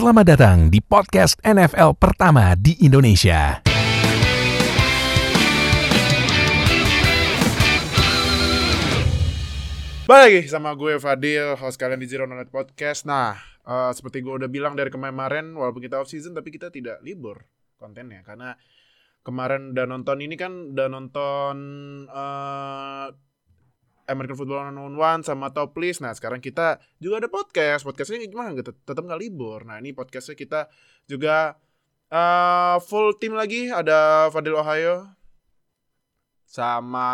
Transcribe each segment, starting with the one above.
Selamat datang di podcast NFL pertama di Indonesia. Balik lagi sama gue Fadil, host kalian di Zero Knowledge Podcast. Nah, uh, seperti gue udah bilang dari kemarin, walaupun kita off season, tapi kita tidak libur kontennya karena kemarin udah nonton ini kan udah nonton uh, American Football One One sama Top List. Nah, sekarang kita juga ada podcast. Podcastnya gimana? Tetap nggak libur. Nah, ini podcastnya kita juga uh, full tim lagi. Ada Fadil Ohio sama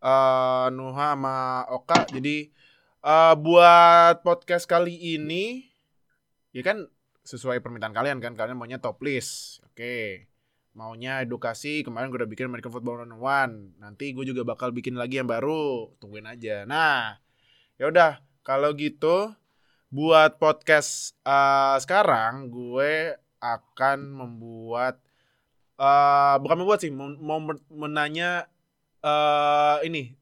uh, Nuha sama Oka. Jadi uh, buat podcast kali ini ya kan sesuai permintaan kalian kan kalian maunya top list. Oke. Maunya edukasi, kemarin gue udah bikin American Football One. Nanti gue juga bakal bikin lagi yang baru. Tungguin aja. Nah, ya udah kalau gitu buat podcast uh, sekarang gue akan membuat uh, bukan membuat sih mau menanya uh, ini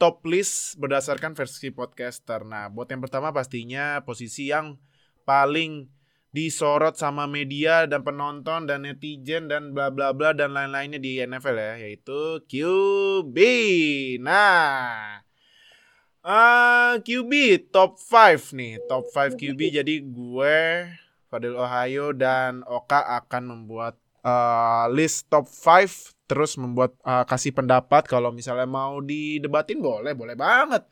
top list berdasarkan versi podcaster. Nah, buat yang pertama pastinya posisi yang paling disorot sama media dan penonton dan netizen dan bla bla bla dan lain-lainnya di NFL ya, yaitu QB. Nah, uh, eh, QB top 5 nih, top 5 QB. Jadi gue Fadil Ohio dan Oka akan membuat uh, list top 5 terus membuat uh, kasih pendapat kalau misalnya mau didebatin boleh boleh banget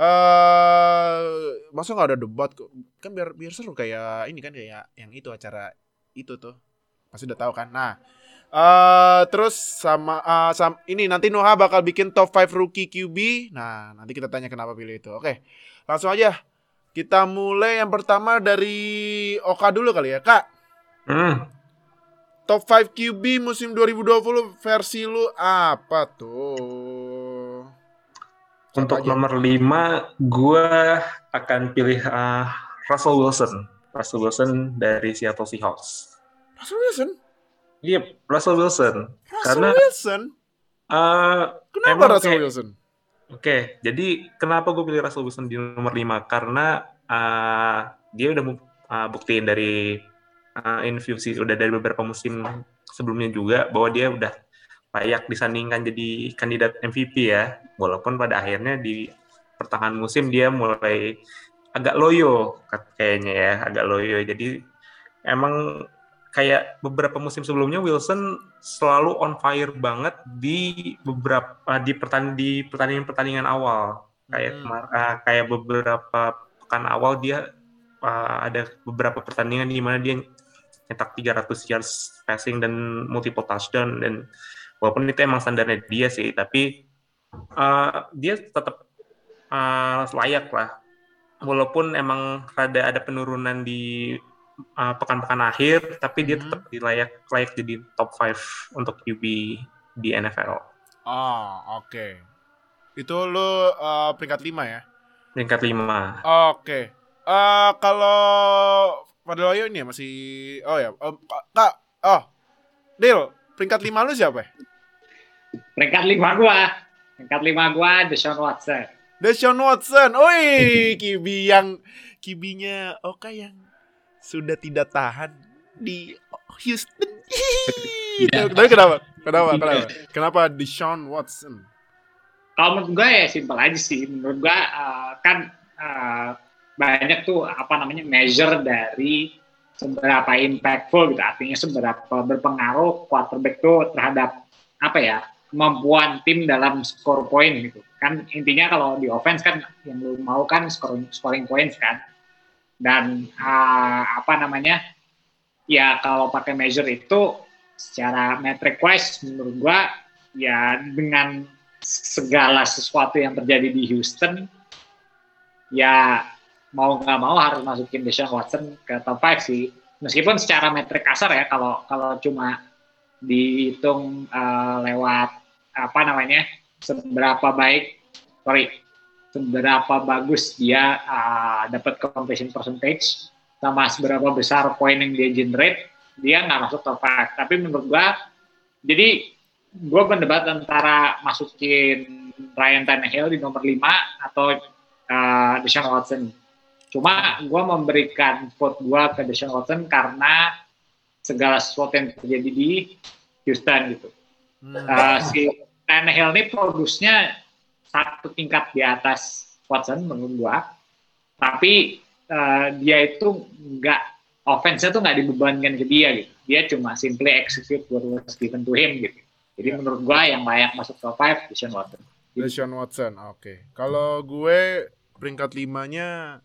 uh, masa nggak ada debat kan biar biar seru kayak ini kan kayak yang itu acara itu tuh. Pasti udah tahu kan? Nah uh, terus sama uh, sam ini nanti Noah bakal bikin top 5 rookie QB nah nanti kita tanya kenapa pilih itu. Oke langsung aja. Kita mulai yang pertama dari Oka dulu kali ya. Kak hmm. Top 5 QB musim 2020 versi lu apa tuh? Untuk aja. nomor 5 gue akan pilih uh, Russell Wilson. Russell Wilson dari Seattle Seahawks. Russell Wilson? Iya, yep, Russell Wilson. Russell Karena, Wilson? Uh, kenapa Russell kayak, Wilson? Oke, okay, jadi kenapa gue pilih Russell Wilson di nomor 5? Karena uh, dia udah uh, buktiin dari uh, infusi udah dari beberapa musim sebelumnya juga bahwa dia udah layak disandingkan jadi kandidat MVP ya. Walaupun pada akhirnya di pertengahan musim dia mulai agak loyo kayaknya ya agak loyo. Jadi emang kayak beberapa musim sebelumnya Wilson selalu on fire banget di beberapa di pertandingan di pertandingan pertandingan awal. Kayak hmm. uh, kayak beberapa pekan awal dia uh, ada beberapa pertandingan di mana dia nyetak 300 yards passing dan multiple touchdown dan walaupun itu emang standarnya dia sih tapi uh, dia tetap uh, layak lah walaupun emang ada ada penurunan di uh, pekan-pekan akhir tapi dia hmm. tetap layak layak jadi top 5 untuk QB di NFL. Oh, oke. Okay. Itu lu uh, peringkat 5 ya? Peringkat 5. Oke. Okay. Uh, kalau Padahal ini ya masih oh ya oh, kak oh Dil peringkat lima lu siapa? Peringkat lima gua peringkat lima gua Deshaun Watson. Deshaun Watson, oi kibi yang kibinya Oka yang sudah tidak tahan di Houston. ya. Tapi kenapa? Kenapa? Kenapa? Kenapa Deshaun Watson? Kalau menurut gue ya simpel aja sih. Menurut gue uh, kan uh, banyak tuh apa namanya measure dari seberapa impactful gitu artinya seberapa berpengaruh quarterback tuh terhadap apa ya kemampuan tim dalam score point gitu. Kan intinya kalau di offense kan yang lu mau kan scoring scoring points kan. Dan uh, apa namanya ya kalau pakai measure itu secara metric wise menurut gua ya dengan segala sesuatu yang terjadi di Houston ya mau nggak mau harus masukin Deshaun Watson ke top 5 sih. Meskipun secara metrik kasar ya kalau kalau cuma dihitung uh, lewat apa namanya seberapa baik sorry seberapa bagus dia uh, dapat completion percentage sama seberapa besar poin yang dia generate dia nggak masuk top 5 tapi menurut gua jadi gua berdebat antara masukin Ryan Tannehill di nomor 5 atau uh, Deshaun Watson Cuma gue memberikan vote gue ke Deshaun Watson karena segala sesuatu yang terjadi di Houston gitu. Hmm. Uh, si Tannehill ini produsnya satu tingkat di atas Watson menurut gue. Tapi uh, dia itu nggak offense-nya tuh nggak dibebankan ke dia gitu. Dia cuma simply execute what was given to him gitu. Jadi Ya. menurut gue yang layak masuk top 5 Deshaun Watson. Deshaun Watson, oke. Kalau gue peringkat limanya,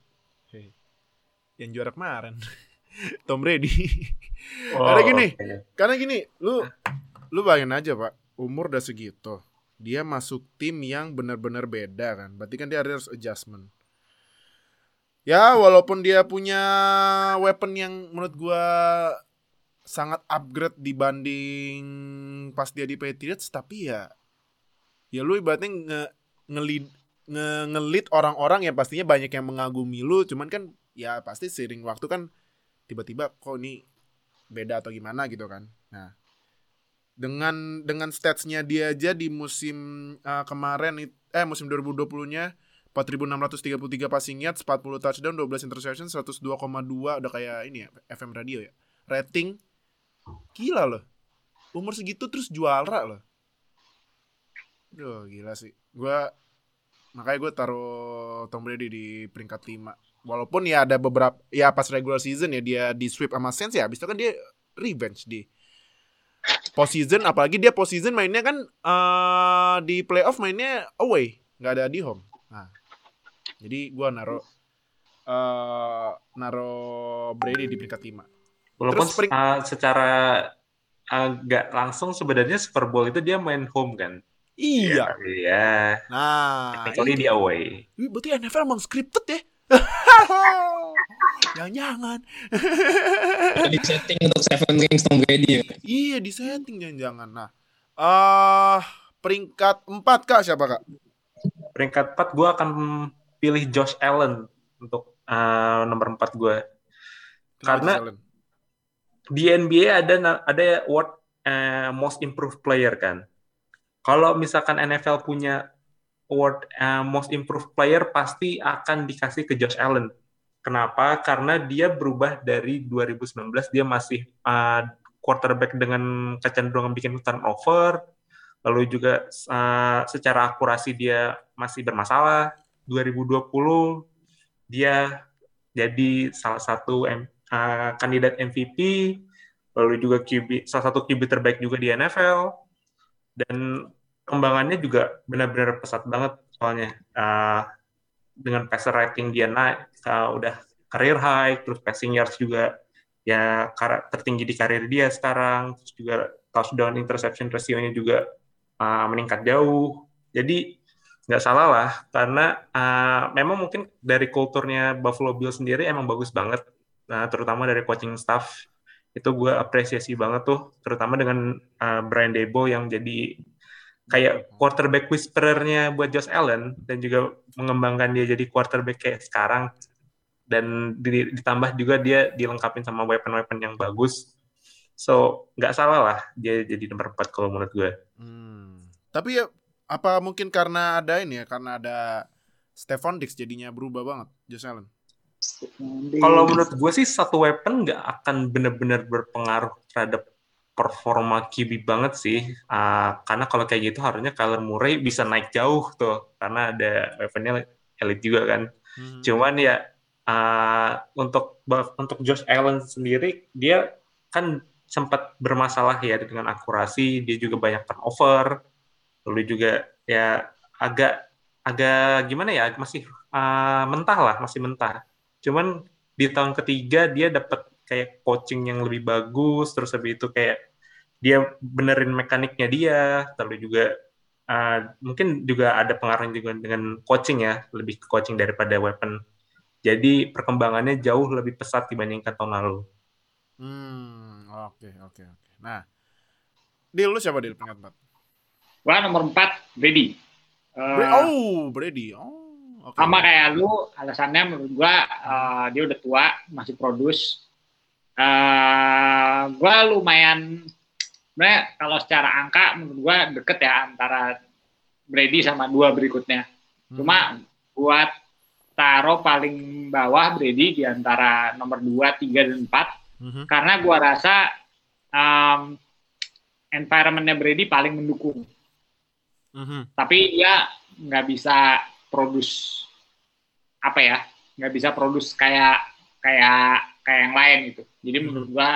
yang juara kemarin, Tom Brady. Karena gini, oke. karena gini, lu lu bayangin aja pak, umur udah segitu, dia masuk tim yang benar-benar beda kan, berarti kan dia harus adjustment. Ya walaupun dia punya weapon yang menurut gua sangat upgrade dibanding pas dia di Patriots, tapi ya ya lu ibaratnya nge ngelid nge ngelit orang-orang yang pastinya banyak yang mengagumi lu cuman kan ya pasti seiring waktu kan tiba-tiba kok ini beda atau gimana gitu kan nah dengan dengan statsnya dia aja di musim uh, kemarin eh musim 2020 nya 4633 passing yards 40 touchdown 12 interception 102,2 udah kayak ini ya FM radio ya rating gila loh umur segitu terus juara loh Duh, gila sih. Gua makanya gue taruh Tom Brady di peringkat 5. Walaupun ya ada beberapa ya pas regular season ya dia di sweep sama Saints ya habis itu kan dia revenge di postseason apalagi dia postseason mainnya kan eh di playoff mainnya away, nggak ada di home. Nah. Jadi gua naruh eh naruh Brady di peringkat 5. Walaupun Terus uh, secara agak langsung sebenarnya Super Bowl itu dia main home kan. Iya. Iya. Nah, Technically di away. Wih, berarti NFL emang scripted ya? Jangan-jangan. di setting untuk Seven Rings Tom Brady ya. Iya, di setting jangan-jangan. Nah, eh peringkat 4 Kak siapa Kak? Peringkat 4 gue akan pilih Josh Allen untuk uh, nomor 4 gue. Karena-? Di NBA ada ada award uh, most improved player kan. Kalau misalkan NFL punya award uh, most improved player pasti akan dikasih ke Josh Allen. Kenapa? Karena dia berubah dari 2019 dia masih uh, quarterback dengan kecenderungan bikin turnover, lalu juga uh, secara akurasi dia masih bermasalah. 2020 dia jadi salah satu M- uh, kandidat MVP, lalu juga QB salah satu QB terbaik juga di NFL dan kembangannya juga benar-benar pesat banget soalnya. Uh, dengan passer rating dia naik uh, udah career high terus passing yards juga ya tertinggi di karir dia sekarang terus juga touchdown interception ratio-nya juga uh, meningkat jauh. Jadi nggak salah lah karena uh, memang mungkin dari kulturnya Buffalo Bills sendiri emang bagus banget. Nah terutama dari coaching staff itu gue apresiasi banget tuh terutama dengan uh, Brian Debo yang jadi kayak quarterback whisperernya buat Josh Allen dan juga mengembangkan dia jadi quarterback kayak sekarang. Dan di- ditambah juga dia dilengkapi sama weapon-weapon yang bagus. So nggak salah lah dia jadi nomor 4 kalau menurut gue. Hmm. Tapi ya apa mungkin karena ada ini ya, karena ada Stephon Diggs jadinya berubah banget Josh Allen. kalau menurut gue sih satu weapon nggak akan benar-benar berpengaruh terhadap performa QB banget sih Ah, karena kalau kayak gitu harusnya Kyler Murray bisa naik jauh tuh karena ada weaponnya elite juga kan Hmm. Cuman ya uh, untuk untuk Josh Allen sendiri dia kan sempat bermasalah ya dengan akurasi, dia juga banyak turnover, lalu juga ya agak agak gimana ya masih uh, mentah lah, masih mentah. Cuman di tahun ketiga dia dapat kayak coaching yang lebih bagus, terus habis itu kayak dia benerin mekaniknya dia, lalu juga uh, mungkin juga ada pengaruh juga dengan coaching ya, lebih ke coaching daripada weapon. Jadi perkembangannya jauh lebih pesat dibandingkan tahun lalu. Hmm, oke oke oke. Nah, Dil lu siapa Dil peringkat 4? Gua nomor 4 Brady. Eh, Bra- oh, Brady. Oh, oke. sama kayak lu alasannya menurut gua eh, dia udah tua masih produce eh gua lumayan sebenarnya kalau secara angka menurut gua deket ya antara Brady sama dua berikutnya Hmm. cuma buat taruh paling bawah Brady di antara nomor 2, 3, dan 4 Mhm. karena gua rasa um, environment-nya Brady paling mendukung. Mhm. Tapi dia nggak bisa produce apa ya, nggak bisa produce kayak kayak kayak yang lain gitu. Jadi Hmm. menurut gua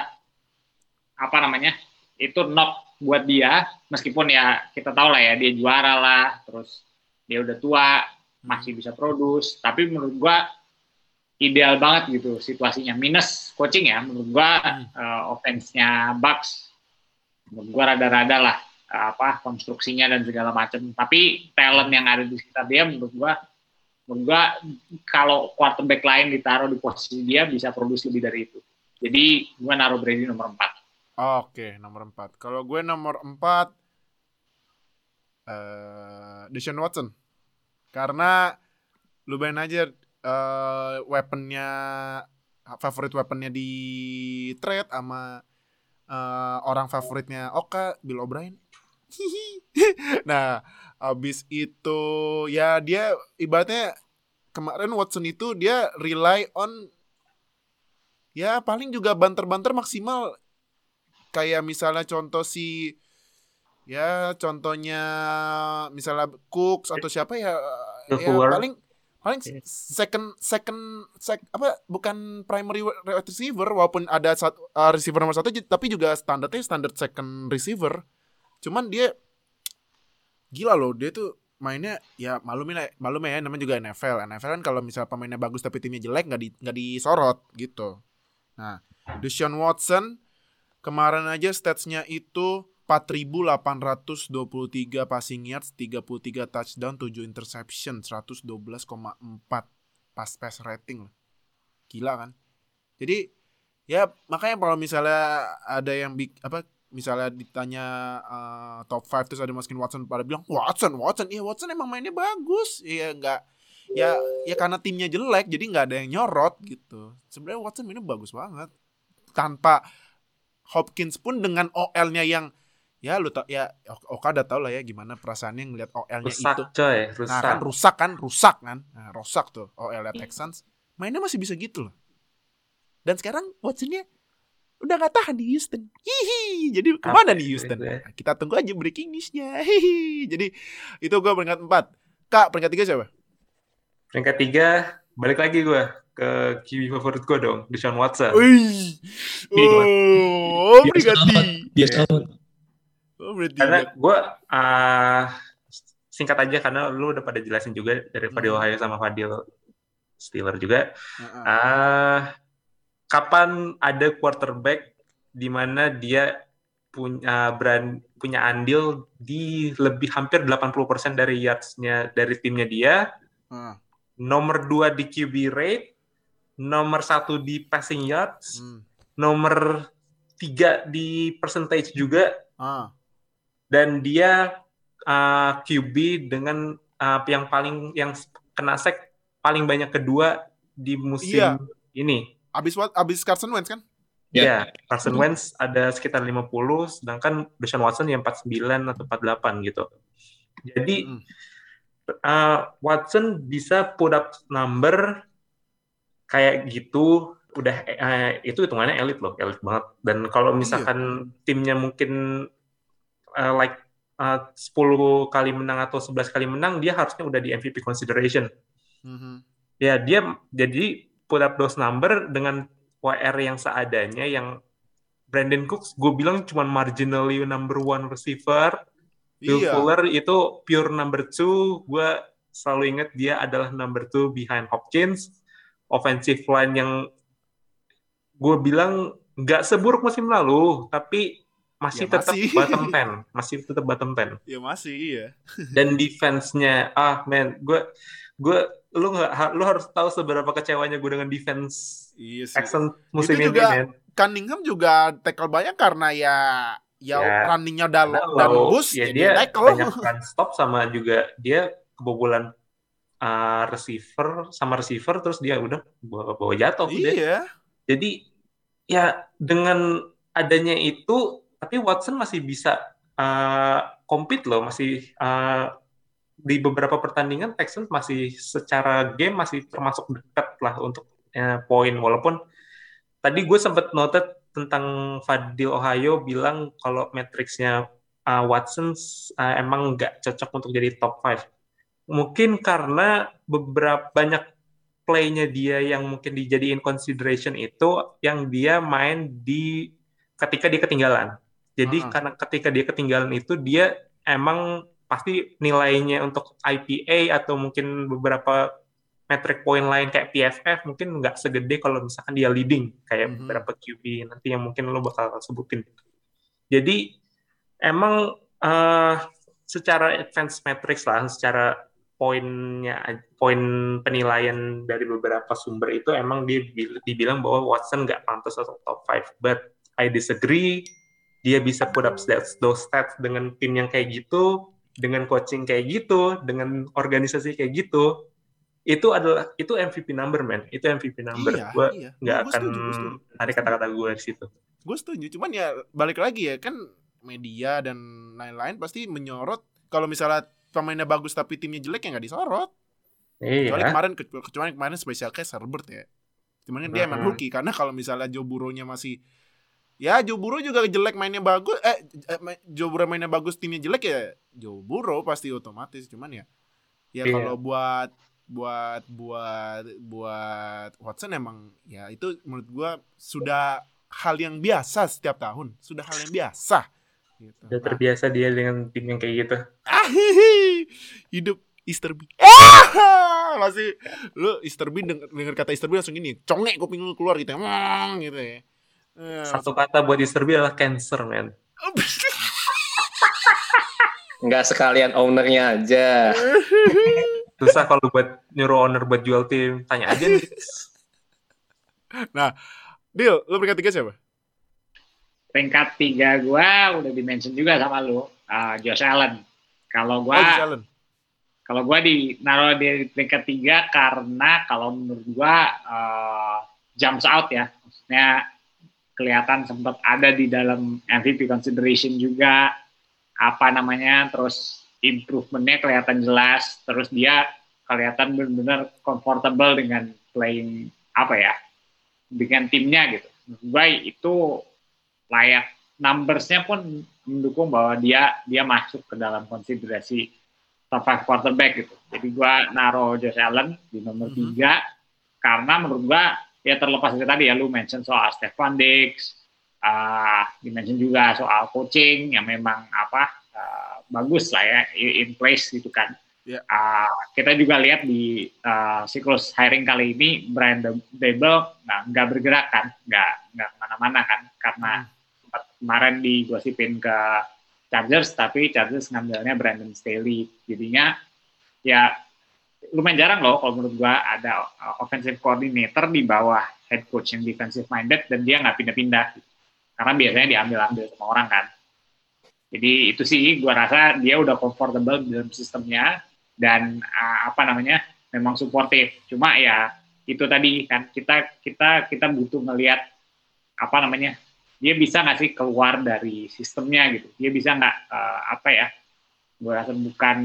apa namanya itu knock buat dia, meskipun ya kita tahu lah ya dia juara lah, terus dia udah tua masih bisa produce, tapi menurut gua ideal banget gitu situasinya. Minus coaching ya, menurut gua Hmm. eh, offense-nya Bucks menurut gua rada-rada lah apa konstruksinya dan segala macam. Tapi talent yang ada di sekitar dia menurut gua gua kalau quarterback lain ditaruh di posisi dia bisa produce lebih dari itu. Jadi gua naruh Brady nomor 4. Oke, nomor 4. Kalau gue nomor 4 eh Deshaun Watson. Karena lu bayangin aja eh weaponnya favorit weaponnya di trade sama eh, orang favoritnya Oka, Bill O'Brien. Nah, abis itu ya dia ibaratnya kemarin Watson itu dia rely on ya paling juga banter-banter maksimal. Kayak misalnya contoh si ya contohnya misalnya Cooks atau siapa ya ya paling paling Iya. second second sec, apa bukan primary receiver walaupun ada satu uh, receiver nomor satu tapi juga standarnya standar second receiver. Cuman dia gila loh dia tuh mainnya ya malumin lah- malum ya namanya juga NFL NFL kan kalau misal pemainnya bagus tapi timnya jelek nggak di nggak disorot gitu nah Deshaun Watson kemarin aja statsnya itu 4.823 passing yards, 33 touchdown, 7 interception, 112,4 pass pass rating. Gila kan? Jadi ya makanya kalau misalnya ada yang big apa misalnya ditanya eh, top 5 terus ada masukin Watson pada bilang Watson, Watson, iya Watson emang mainnya bagus. Iya enggak ya ya karena timnya jelek jadi nggak ada yang nyorot gitu. Sebenarnya Watson mainnya bagus banget. Tanpa Hopkins pun dengan OL-nya yang ya lu tau ya Oka udah tau lah ya gimana perasaannya ngeliat OL-nya Rusak itu. coy, Nah rusak. kan rusak kan, rusak kan. Nah, rusak tuh OL-nya Texans. Mainnya masih bisa gitu loh. Dan sekarang Watson-nya udah gak tahan di Houston. Hihi. Jadi ke mana Apa nih itu Houston? ya? Nah, kita tunggu aja breaking news-nya. Hihi. Jadi itu gue peringkat 4. Kak, peringkat 3 siapa? Peringkat tiga, balik lagi gue ke QB favorit gue dong, Deshaun Watson. Wih. Oh, Biasa peringkat amat. 3. Biasa amat. Oh, berarti Karena tiga. gue ah, singkat aja karena lu udah pada jelasin juga dari Fadil Hmm. Ohio sama Fadil Steeler juga. Heeh. Ah, kapan ada quarterback di mana dia punya brand punya andil di lebih hampir 80% dari yards-nya dari timnya dia, Heeh. nomor 2 di QB rate, nomor satu di passing yards, Hmm. nomor tiga di percentage juga, Ah. dan dia uh, QB dengan uh, yang paling yang kena sack paling banyak kedua di musim Iya. ini. Abis what? Abis Carson Wentz kan? Ya. Ya, Carson Wentz ada sekitar 50, sedangkan Deshaun Watson yang 49 atau 48 gitu. Jadi Mm. uh, Watson bisa put up number kayak gitu udah eh, itu hitungannya elit loh, elit banget. Dan kalau misalkan timnya mungkin uh, like uh, 10 kali menang atau 11 kali menang, dia harusnya udah di MVP consideration. Mhm. Ya, dia jadi put up those number dengan WR yang seadanya yang Brandon Cooks gue bilang cuma marginally number one receiver. Will Iya. Fuller itu pure number two. Gue selalu ingat dia adalah number two behind Hopkins. Offensive line yang gue bilang nggak seburuk musim lalu, tapi masih Ya, tetap masih. bottom 10. Masih tetap bottom 10 Ya masih iya. dan defense-nya ah man gue gue lu nggak lu harus tahu seberapa kecewanya gue dengan defense Iya sih. Texan musim Itu ini juga- man. Cunningham juga tackle banyak karena ya ya, Ya. runningnya udah dan bus ya jadi dia tackle. banyak run stop sama juga dia kebobolan uh, receiver sama receiver terus dia udah bawa, bawa jatuh. Iya. Jadi ya dengan adanya itu tapi Watson masih bisa uh, compete loh masih uh, di beberapa pertandingan Texans masih secara game masih termasuk dekat lah untuk eh, poin. Walaupun tadi gue sempat noted tentang Fadil Ohio bilang kalau matriksnya uh, Watson uh, emang nggak cocok untuk jadi top 5 mungkin karena beberapa banyak playnya dia yang mungkin dijadiin consideration itu yang dia main di ketika dia ketinggalan. Jadi Ah. karena ketika dia ketinggalan itu dia emang pasti nilainya untuk IPA atau mungkin beberapa metric point lain kayak PFF mungkin nggak segede kalau misalkan dia leading kayak Mhm. beberapa QB nanti yang mungkin lo bakal sebutin. Jadi emang eh, secara advanced metrics lah, secara poinnya, poin penilaian dari beberapa sumber itu emang dia dibilang bahwa Watson nggak pantas untuk top 5. But I disagree. Dia bisa put up stats, those stats dengan tim yang kayak gitu, dengan coaching kayak gitu, dengan organisasi kayak gitu. Itu adalah itu MVP number man. Itu MVP number. Iya, Gua iya. nggak akan tarik kata-kata gue di situ. gue setuju cuman ya balik lagi ya kan media dan lain-lain pasti menyorot kalau misalnya pemainnya bagus tapi timnya jelek ya nggak disorot kecuali Iya. kemarin ke- kecuali kemarin special case Herbert ya cuman kan dia emang rookie karena kalau misalnya Joe Burrow-nya masih ya Joe Burrow juga jelek mainnya bagus eh eh, Burrow mainnya bagus timnya jelek ya Joe Burrow pasti otomatis cuman ya ya Iya. kalau buat buat buat buat Watson emang ya itu menurut gua sudah hal yang biasa setiap tahun sudah hal yang biasa gitu. Udah Nah, terbiasa dia dengan tim yang kayak gitu. ah, hihi. hidup Easter Bee ah, masih lu Easter Bee denger, denger kata Easter Bee langsung gini congek kuping lu keluar gitu emang gitu ya Eh, Satu kata buat Bee adalah cancer, man. Nggak sekalian ownernya aja. Susah kalau buat nyuruh owner buat jual tim. Tanya aja nih. Deal lu peringkat tiga siapa Peringkat tiga gua udah dimention juga sama lu, uh, Josh Allen. Kalau oh gua Josh Allen kalau gua di naruh di peringkat tiga karena kalau menurut gua uh, jumps out ya, maksudnya kelihatan sempat ada di dalam MVP consideration juga apa namanya, terus improvementnya kelihatan jelas, terus dia kelihatan benar-benar comfortable dengan playing apa ya, dengan timnya gitu. Gua itu layak numbersnya pun mendukung bahwa dia dia masuk ke dalam konsiderasi top five quarterback gitu. Jadi gua naro Josh Allen di nomor Mhm. tiga karena menurut gua ya terlepas dari tadi ya lu mention soal Stefan Diggs, ah dimention juga soal coaching yang memang apa ah, bagus lah ya in place gitu kan. Ya. Ah, kita juga lihat di ah, siklus hiring kali ini Brian Dable nggak nggak bergerak kan, nggak nggak ke mana-mana kan karena sempat kemarin digosipin ke Chargers tapi Chargers ngambilnya Brandon Staley jadinya ya lumayan jarang loh kalau menurut gua ada uh, offensive coordinator di bawah head coach yang defensive minded dan dia nggak pindah-pindah. Karena biasanya diambil-ambil sama orang kan. Jadi itu sih gua rasa dia udah comfortable dalam sistemnya dan uh, apa namanya memang suportif cuma ya itu tadi kan kita kita kita butuh ngelihat apa namanya dia bisa nggak sih keluar dari sistemnya gitu. Dia bisa nggak eh, apa ya bukan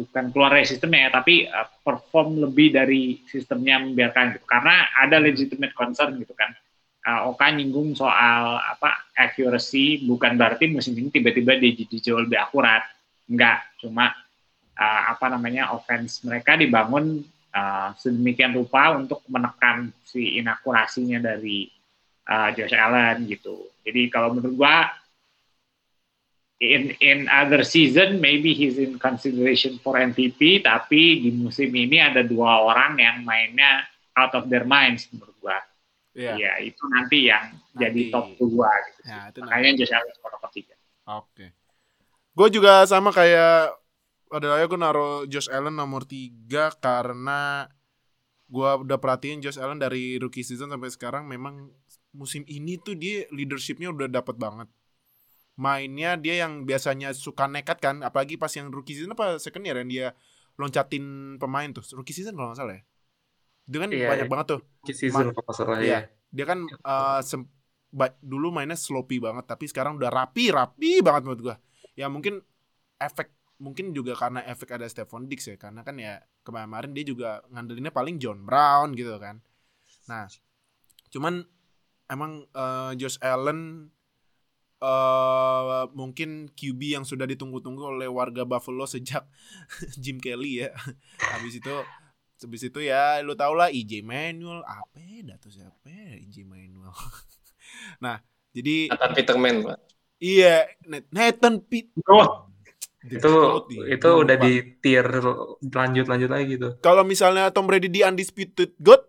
bukan keluar dari sistemnya ya tapi eh, perform lebih dari sistemnya membiarkan gitu. Karena ada legitimate concern gitu kan. Uh, Oka nyinggung soal apa accuracy bukan berarti musim ini tiba-tiba dia jadi jauh lebih akurat. Enggak cuma uh, apa namanya offense mereka dibangun uh, sedemikian rupa untuk menekan si inakurasinya dari uh, Josh Allen gitu. Jadi kalau menurut gua in in other season maybe he's in consideration for MVP tapi di musim ini ada dua orang yang mainnya out of their minds menurut gua. Iya. Ya itu nanti yang jadi Nanti. top dua gitu. Ya, itu nanti. Makanya Josh Allen skor nomor tiga. Oke. Gue juga sama kayak adalah gue naruh Josh Allen nomor 3 karena gue udah perhatiin Josh Allen dari rookie season sampai sekarang memang musim ini tuh dia leadershipnya udah dapet banget. Mainnya dia yang biasanya suka nekat kan, apalagi pas yang rookie season apa second year yang dia loncatin pemain tuh. Rookie season kalau nggak salah ya. Itu kan Iya, banyak iya. banget tuh Rookie season kalau nggak salah ya. dia kan eh, sem- ba- dulu mainnya sloppy banget tapi sekarang udah rapi rapi banget menurut gua ya mungkin efek mungkin juga karena efek ada Stephon Diggs ya karena kan ya kemarin dia juga ngandelinnya paling John Brown gitu kan nah cuman emang eh, Josh Allen eh mungkin QB yang sudah ditunggu-tunggu oleh warga Buffalo sejak Jim Kelly ya. Habis itu habis itu ya lu tau lah EJ Manuel apa ya tuh siapa ya, EJ Manuel. Nah jadi Nathan Peterman, Pak. iya Nathan Pitt Oh, itu itu udah di tier lanjut lanjut lagi tuh kalau misalnya Tom Brady di undisputed goat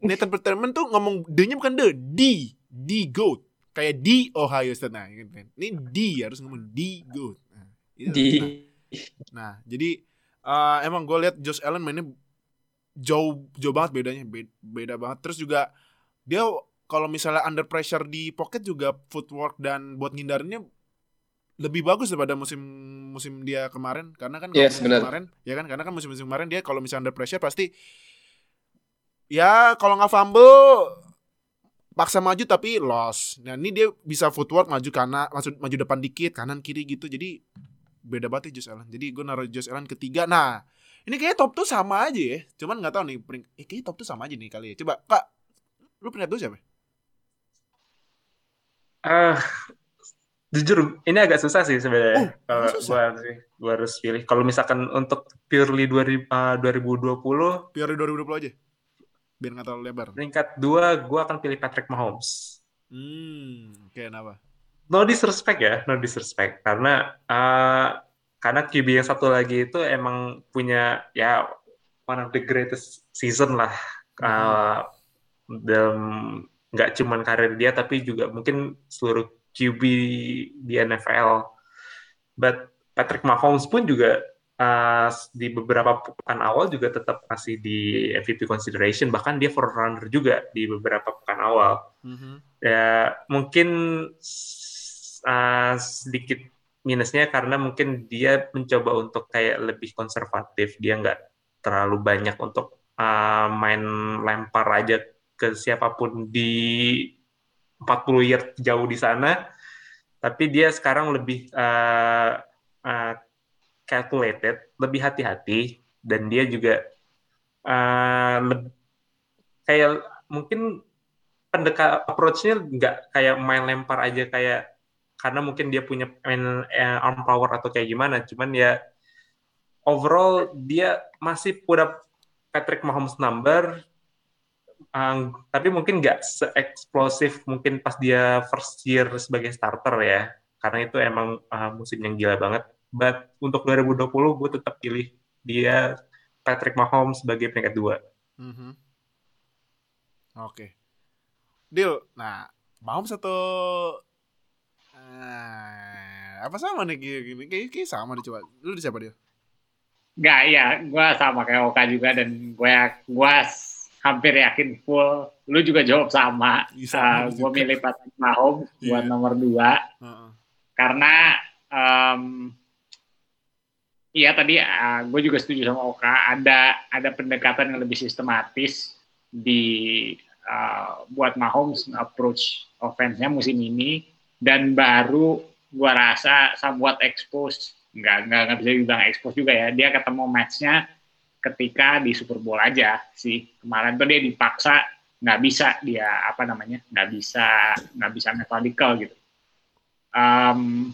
Nathan Peterman tuh ngomong D-nya bukan the D D goat kayak di Ohio State nah gitu kan. ini D harus ngomong D goat nah. Di. nah jadi eh, emang gue lihat Josh Allen mainnya jauh jauh banget bedanya Be- beda banget. Terus juga dia kalau misalnya under pressure di pocket juga footwork dan buat ngindarinnya lebih bagus daripada musim musim dia kemarin. Karena kan Yes, musim kemarin ya kan? Karena kan musim musim kemarin dia kalau misalnya under pressure pasti ya kalau nggak fumble paksa maju tapi loss. Nah ini dia bisa footwork maju kanan, masuk maju depan dikit kanan kiri gitu. Jadi beda banget ya Josh Allen. Jadi gue naruh Josh Allen ketiga. Nah ini kayaknya top tuh sama aja ya. Cuman nggak tahu nih. pering- Eh, kayaknya top tuh sama aja nih kali ya. Coba kak, lu peringkat dua siapa? Ah, jujur ini agak susah sih sebenarnya. Oh, Kalau gua harus, gua harus pilih. Kalau misalkan untuk purely 2000, ah, 2020 Biar 2020 aja. Biar nggak terlalu lebar. peringkat dua gua akan pilih Patrick Mahomes. Hmm, oke kenapa? No disrespect ya, no disrespect karena ah, karena QB yang satu lagi itu emang punya ya one of the greatest season lah. Ah, dalam nggak cuman karir dia tapi juga mungkin seluruh QB di NFL. But Patrick Mahomes pun juga uh, di beberapa pekan awal juga tetap masih di MVP consideration bahkan dia forerunner juga di beberapa pekan awal. Mhm. Ya mungkin uh, sedikit minusnya karena mungkin dia mencoba untuk kayak lebih konservatif. Dia nggak terlalu banyak untuk uh, main lempar aja ke siapa pun di 40 yard jauh di sana. Tapi dia sekarang lebih uh, uh, calculated, lebih hati-hati, dan dia juga uh, kayak mungkin pendekat approach-nya nggak kayak main lempar aja kayak karena mungkin dia punya main eh, arm power atau kayak gimana, cuman ya overall dia masih punya Patrick Mahomes number, um, tapi mungkin nggak se-eksplosif mungkin pas dia first year sebagai starter ya, karena itu emang uh, musim yang gila banget. But untuk 2020 gue tetap pilih dia Patrick Mahomes sebagai peringkat dua. Mhm. Oke. Deal. Nah, Mahomes atau eh, apa sama nih kayak gini? Kayak, kayak sama deh coba. Lu di siapa dia? Nggak, ya, gue sama kayak Oka juga dan gue gue hampir yakin full. Lu juga jawab sama. Iya, sama gue milih Patrick Mahomes buat Iya. nomor dua Heeh. karena em, Iya tadi gue juga setuju sama Oka. Ada ada pendekatan yang lebih sistematis di uh, buat Mahomes approach offense-nya musim ini. Dan baru gua rasa somewhat expose nggak nggak nggak bisa dibilang expose juga ya. Dia ketemu match-nya ketika di Super Bowl aja sih. Kemarin tuh dia dipaksa nggak bisa dia apa namanya nggak bisa nggak bisa methodical gitu. Em,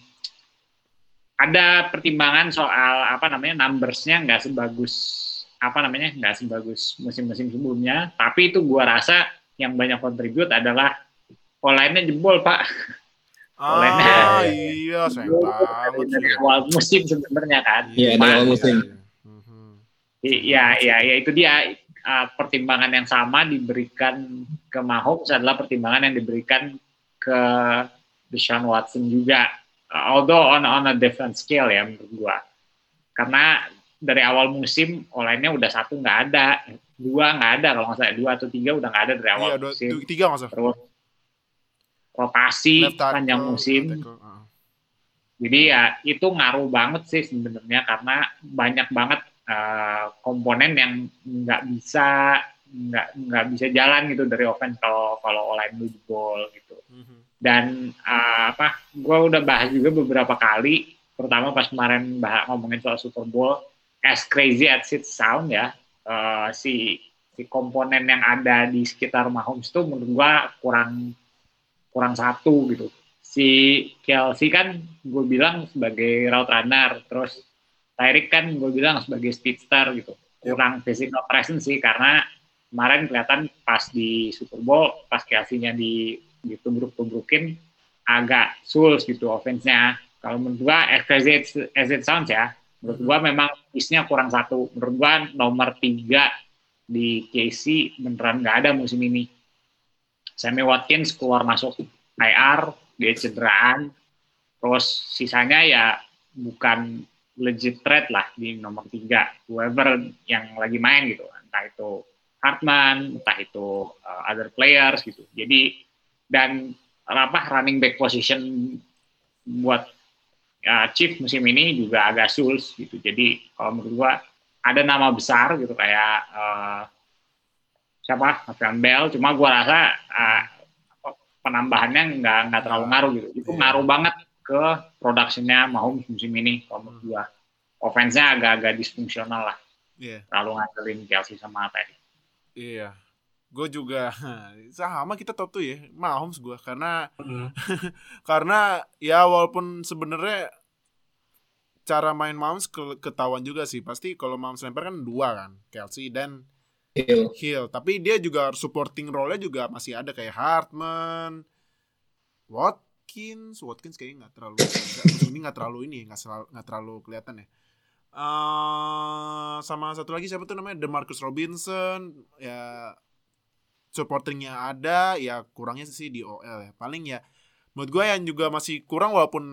ada pertimbangan soal apa namanya numbers-nya nggak sebagus apa namanya nggak sebagus musim-musim sebelumnya tapi itu gua rasa yang banyak kontribut adalah online-nya jebol pak Ah, iya, sayang banget sih. dari awal musim sebenarnya kan Iya, dari awal musim. Mhm. i- ya ya ya itu dia uh, pertimbangan yang sama diberikan ke Mahomes adalah pertimbangan yang diberikan ke Deshaun Watson juga although on on a different scale ya menurut gua. Karena dari awal musim online-nya udah satu nggak ada. Dua nggak ada kalau nggak salah. Dua atau tiga udah nggak ada dari awal Iya, dua, musim. du- tiga nggak usah. terus rotasi tackle, panjang musim. tackle, ah. jadi ya itu ngaruh banget sih sebenarnya. Karena banyak banget eh, komponen yang nggak bisa nggak nggak bisa jalan gitu dari offense kalau kalau online lu jebol gitu. Mhm. Dan eh, apa gue udah bahas juga beberapa kali terutama pas kemarin bah ngomongin soal Super Bowl, as crazy as it sound ya, uh, si si komponen yang ada di sekitar Mahomes itu menurut gua kurang kurang satu gitu. Si Kelsey kan gue bilang sebagai route runner, terus Tyreek kan gue bilang sebagai speedster gitu. Kurang physical presence sih karena kemarin kelihatan pas di Super Bowl, pas Kelsey-nya di ditubruk-tubrukin agak suls gitu offense-nya. Kalau menurut gua as it sounds ya, menurut gua memang isnya kurang satu. Menurut gua nomor tiga di KC beneran nggak ada musim ini. Sammy Watkins keluar masuk IR, dia cederaan, terus sisanya ya bukan legit threat lah di nomor tiga. Whoever yang lagi main gitu, entah itu Hartman, entah itu uh, other players gitu. Jadi dan apa running back position buat uh, Chief musim ini juga agak suls gitu. Jadi kalau menurut gua ada nama besar gitu kayak uh, siapa Le'Veon Bell, cuma gua rasa uh, penambahannya nggak nggak terlalu ngaruh gitu. Itu ngaruh banget ke productionnya Mahomes musim ini kalau menurut gua. Offense-nya agak-agak disfungsional lah. Iya. Terlalu ngandelin Chelsea sama Teddy. Iya. Gue juga sama kita top tuh ya, Mahomes gue karena karena ya walaupun sebenarnya cara main Mahomes ke ketahuan juga sih. Pasti kalau Mahomes lempar kan dua kan, Kelsey dan Hill. Hill. Tapi dia juga supporting role-nya juga masih ada kayak Hartman, Watkins, Watkins kayaknya nggak terlalu nggak- ini nggak terlalu ini nggak nggak terlalu kelihatan ya. eh sama satu lagi siapa tuh namanya Demarcus Robinson ya supportingnya ada ya kurangnya sih di OL ya. Paling ya menurut gue yang juga masih kurang walaupun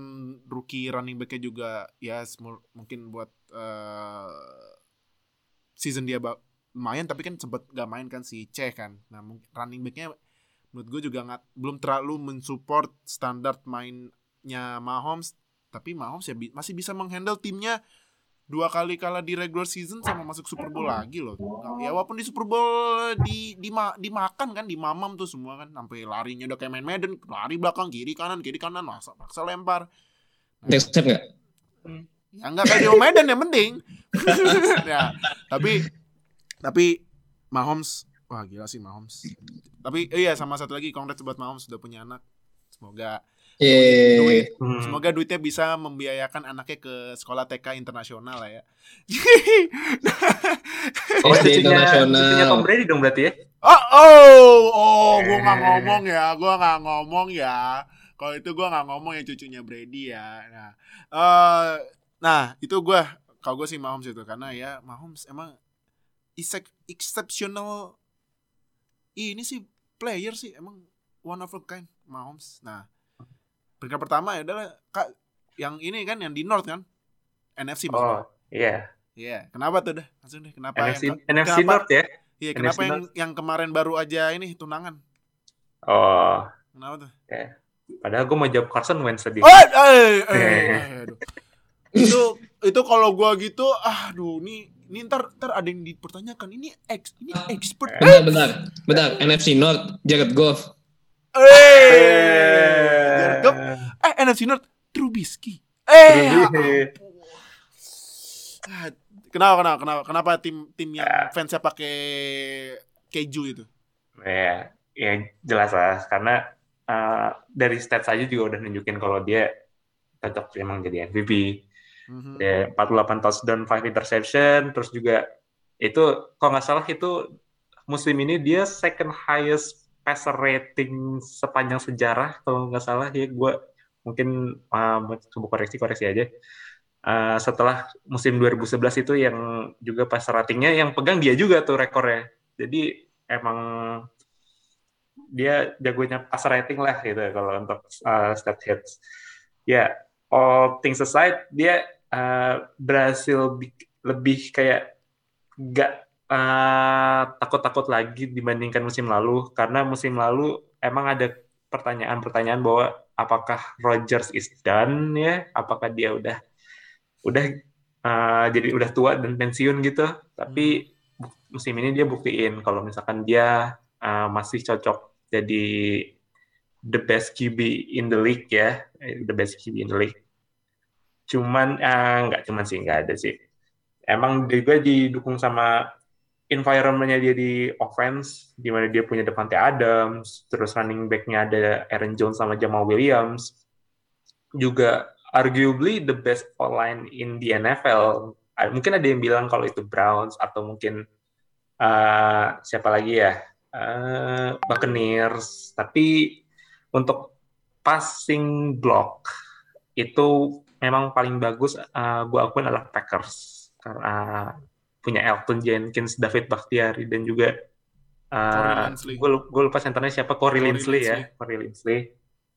rookie running backnya juga ya mungkin buat eh season dia lumayan tapi kan sempet gak main kan si C kan. Nah running backnya menurut gue juga nggak belum terlalu mensupport standar mainnya Mahomes tapi Mahomes ya bi- masih bisa menghandle timnya dua kali kalah di regular season sama masuk Super Bowl lagi loh. Ya walaupun di Super Bowl di di dimakan kan di mamam tuh semua kan sampai larinya udah kayak main Madden, lari belakang kiri kanan kiri kanan maksa maksa lempar. Next step nggak? Ya enggak kayak di Madden yang penting. ya, tapi tapi Mahomes wah gila sih Mahomes. Tapi iya sama satu lagi congrats buat Mahomes sudah punya anak. Semoga Yeay. duit Hmm. Semoga duitnya bisa membiayakan anaknya ke sekolah TK internasional lah ya. Oh, SD internasional. cucunya Tom Brady dong berarti ya? oh, oh, oh, gua nggak ngomong ya, gua nggak ngomong ya. Kalau itu gua nggak ngomong ya cucunya Brady ya. Nah, eh, nah itu gua, kalau gua sih Mahomes itu karena ya Mahomes emang exceptional. Ini sih player sih emang one of a kind Mahomes. Nah, peringkat pertama ya adalah kak yang ini kan yang di North kan NFC maksudnya. Oh, iya. Iya, kenapa tuh dah? Langsung deh, kenapa NFC, yang NFC kenapa- North ya? Iya, kenapa NFC yang yang kemarin baru aja ini tunangan? Oh, Kenapa tuh? padahal gue mau jawab Carson Wentz tadi. Oh, eh, eh, eh, aduh. itu itu kalau gua gitu, aduh, nih ini ntar ntar ada yang dipertanyakan ini ex ini expert. Bentar, bentar, bentar. NFC North, Jared Goff. Eh, eh NFC North Trubisky. Eh, ah, kenapa kenapa kenapa kenapa tim tim yang fansnya pakai keju itu? Ya, ya jelas lah karena uh, dari stats aja juga udah nunjukin kalau dia cocok emang jadi MVP. Mhm. Ya, 48 touchdown, 5 interception, terus juga itu kalau nggak salah itu musim ini dia second highest passer rating sepanjang sejarah kalau nggak salah. Ya gue mungkin uh, coba koreksi koreksi aja. Uh, setelah musim 2011 itu yang juga passer ratingnya yang pegang dia juga tuh rekornya. Jadi emang dia jagonya passer rating lah gitu kalau untuk uh, stat hits. Ya all things aside dia uh, berhasil bi- lebih kayak nggak uh, takut-takut lagi dibandingkan musim lalu karena musim lalu emang ada pertanyaan-pertanyaan bahwa apakah Rodgers is done ya? Apakah dia udah udah uh, jadi udah tua dan pensiun gitu? Tapi bu- musim ini dia buktiin kalau misalkan dia uh, masih cocok jadi the best QB in the league ya. The best QB in the league. Cuman eh, nggak cuman sih nggak ada sih. Emang juga didukung sama environment-nya dia di offense, di mana dia punya Devante Adams, terus running back-nya ada Aaron Jones sama Jamal Williams. Juga arguably the best online in the NFL. Ah, Mungkin ada yang bilang kalau itu Browns atau mungkin eh, siapa lagi ya? Eh, Buccaneers. Tapi untuk passing block itu memang paling bagus eh, gue akuin adalah Packers karena punya Elton Jenkins, David Bakhtiari dan juga uh, gue gue lupa centernya siapa Corey, Corey Linsley ya. Corey Linsley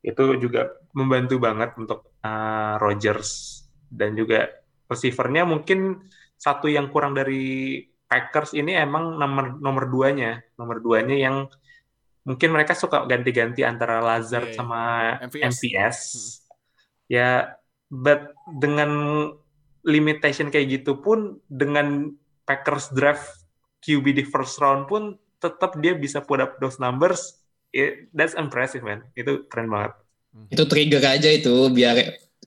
itu juga membantu banget untuk uh, Rodgers dan juga receivernya mungkin satu yang kurang dari Packers ini emang nomor nomor duanya nomor duanya yang mungkin mereka suka ganti-ganti antara Lazard Iya, iya. sama MVS. MVS ya but dengan limitation kayak gitu pun dengan Packers draft QB di first round pun tetap dia bisa put up those numbers. It- that's impressive man. Itu keren banget. Itu trigger aja itu biar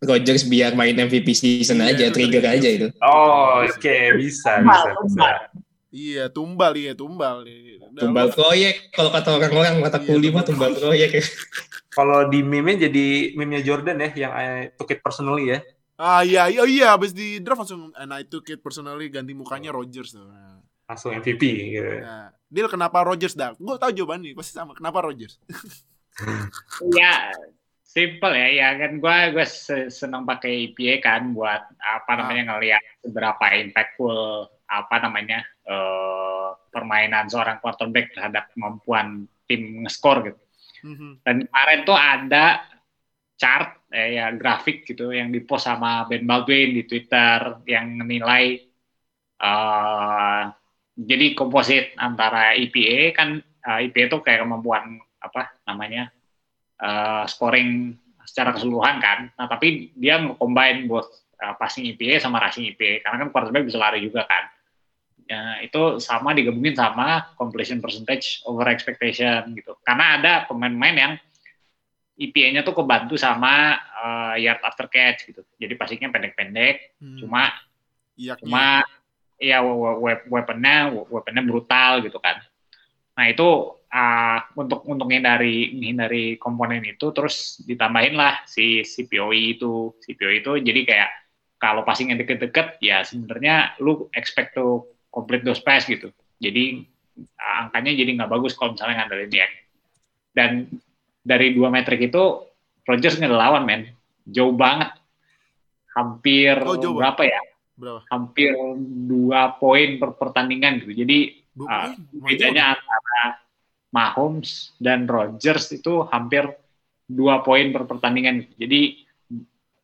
Rodgers biar main MVP season Iya, aja, trigger trigger. aja itu. oh oke bisa bisa bisa. Iya, tumbal iya, tumbal. Udah, Tumbal proyek kalau kata orang-orang mata Iya, kuli mah tumbal tumbal proyek. kalau di meme jadi meme-nya Jordan ya yang I took it personally ya Ah iya, iya, iya, habis di draft langsung and I took it personally ganti mukanya Rodgers tuh. Nah, langsung MVP gitu. Nah, Deal kenapa Rodgers dah? Gue tahu jawabannya, pasti sama. Kenapa Rodgers? Ya, simple ya. Ya kan gue gue senang pakai EPA kan buat apa namanya ngelihat seberapa impactful apa namanya eh, permainan seorang quarterback terhadap kemampuan tim nge-score gitu. Mhm. Dan kemarin tuh ada chart eh, ya grafik gitu yang dipost sama Ben Baldwin di Twitter yang menilai eh jadi komposit antara EPA kan eh, EPA itu kayak kemampuan apa namanya eh, scoring secara keseluruhan kan. Nah tapi dia nge-combine both eh, passing EPA sama rushing EPA karena kan quarterback bisa lari juga kan. Ya, itu sama digabungin sama completion percentage over expectation gitu. Karena ada pemain-pemain yang EPA-nya tuh kebantu sama eh, yard after catch gitu. Jadi passingnya pendek-pendek, Hmm. cuma Iyaknya. cuma ya we- we- weaponnya weaponnya brutal gitu kan. Nah itu ah, untuk untuk menghindari menghindari komponen itu terus ditambahin lah si CPOE itu CPOE itu jadi kayak kalau passingnya deket-deket ya sebenarnya lu expect to complete those pass gitu. Jadi angkanya jadi nggak bagus kalau misalnya ngandelin dia. Dan dari dua metrik itu Rodgers nggak ada lawan men, jauh banget, hampir Oh, jauh berapa ya? Berapa? hampir dua poin per pertandingan gitu. Jadi? Lumayan bedanya antara Mahomes dan Rodgers itu hampir dua poin per pertandingan. gitu. Jadi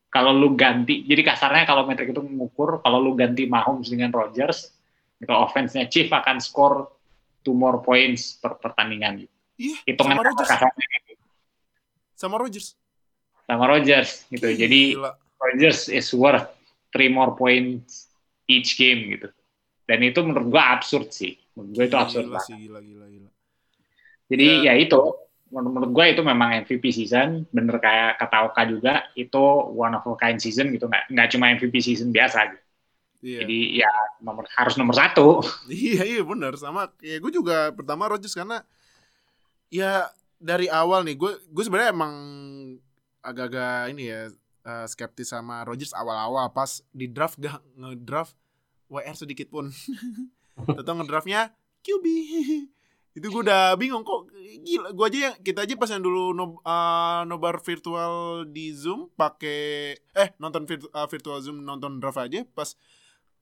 kalau lu ganti, jadi kasarnya kalau metrik itu mengukur, kalau lu ganti Mahomes dengan Rodgers, itu offense-nya Chief akan score two more points per pertandingan. gitu. Iya, Hitungan kasarnya Sama Rodgers. sama Rodgers gitu. Jadi Gila. Rodgers is worth three more points each game gitu. Dan itu menurut gua absurd sih. Menurut gua itu absurd Gila banget. sih, gila, gila, gila. Jadi Ya. ya, itu menurut, menurut gue itu memang MVP season, bener kayak kata Oka juga itu one of a kind season gitu, nggak nggak cuma MVP season biasa. Gitu. Iya. Jadi ya nomor harus nomor satu. Iya iya benar sama ya gue juga pertama Rodgers karena ya dari awal nih gue gue sebenarnya emang agak-agak ini ya eh, skeptis sama Rodgers awal-awal pas di draft gak ngedraft WR sedikit pun. Atau ngedraftnya QB. itu gue udah bingung kok gila gue aja yang kita aja pas yang dulu no, eh, nobar virtual di Zoom pakai eh nonton virtu- eh, virtual Zoom nonton draft aja pas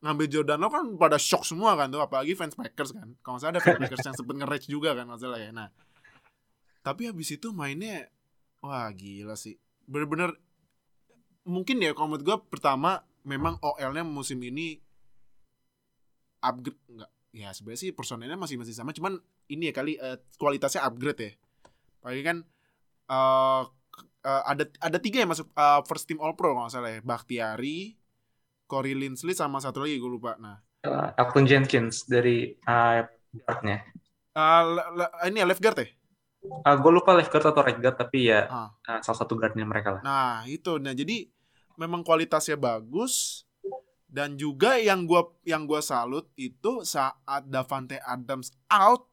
ngambil Jordan Love kan pada shock semua kan tuh apalagi fans Packers kan kalau salah ada fans Packers yang sempet nge-rage juga kan masalah ya nah tapi habis itu mainnya wah gila sih. Bener-bener mungkin ya menurut gue pertama memang OL-nya musim ini upgrade enggak ya sebenarnya sih personelnya masih masih sama. Cuman ini ya kali eh, kualitasnya upgrade ya. Apalagi kan eh eh, ada ada tiga yang masuk eh, first team All Pro kalau nggak salah ya. Bakhtiari Corey Linsley sama satu lagi gue lupa. Nah. Uh, Elton Jenkins dari uh, guard-nya. eh, le- ini ya left guard ya Uh, gue lupa left guard atau right guard tapi ya Ah. uh, salah satu guardnya mereka lah. Nah itu, nah jadi memang kualitasnya bagus dan juga yang gua yang gua salut itu saat Davante Adams out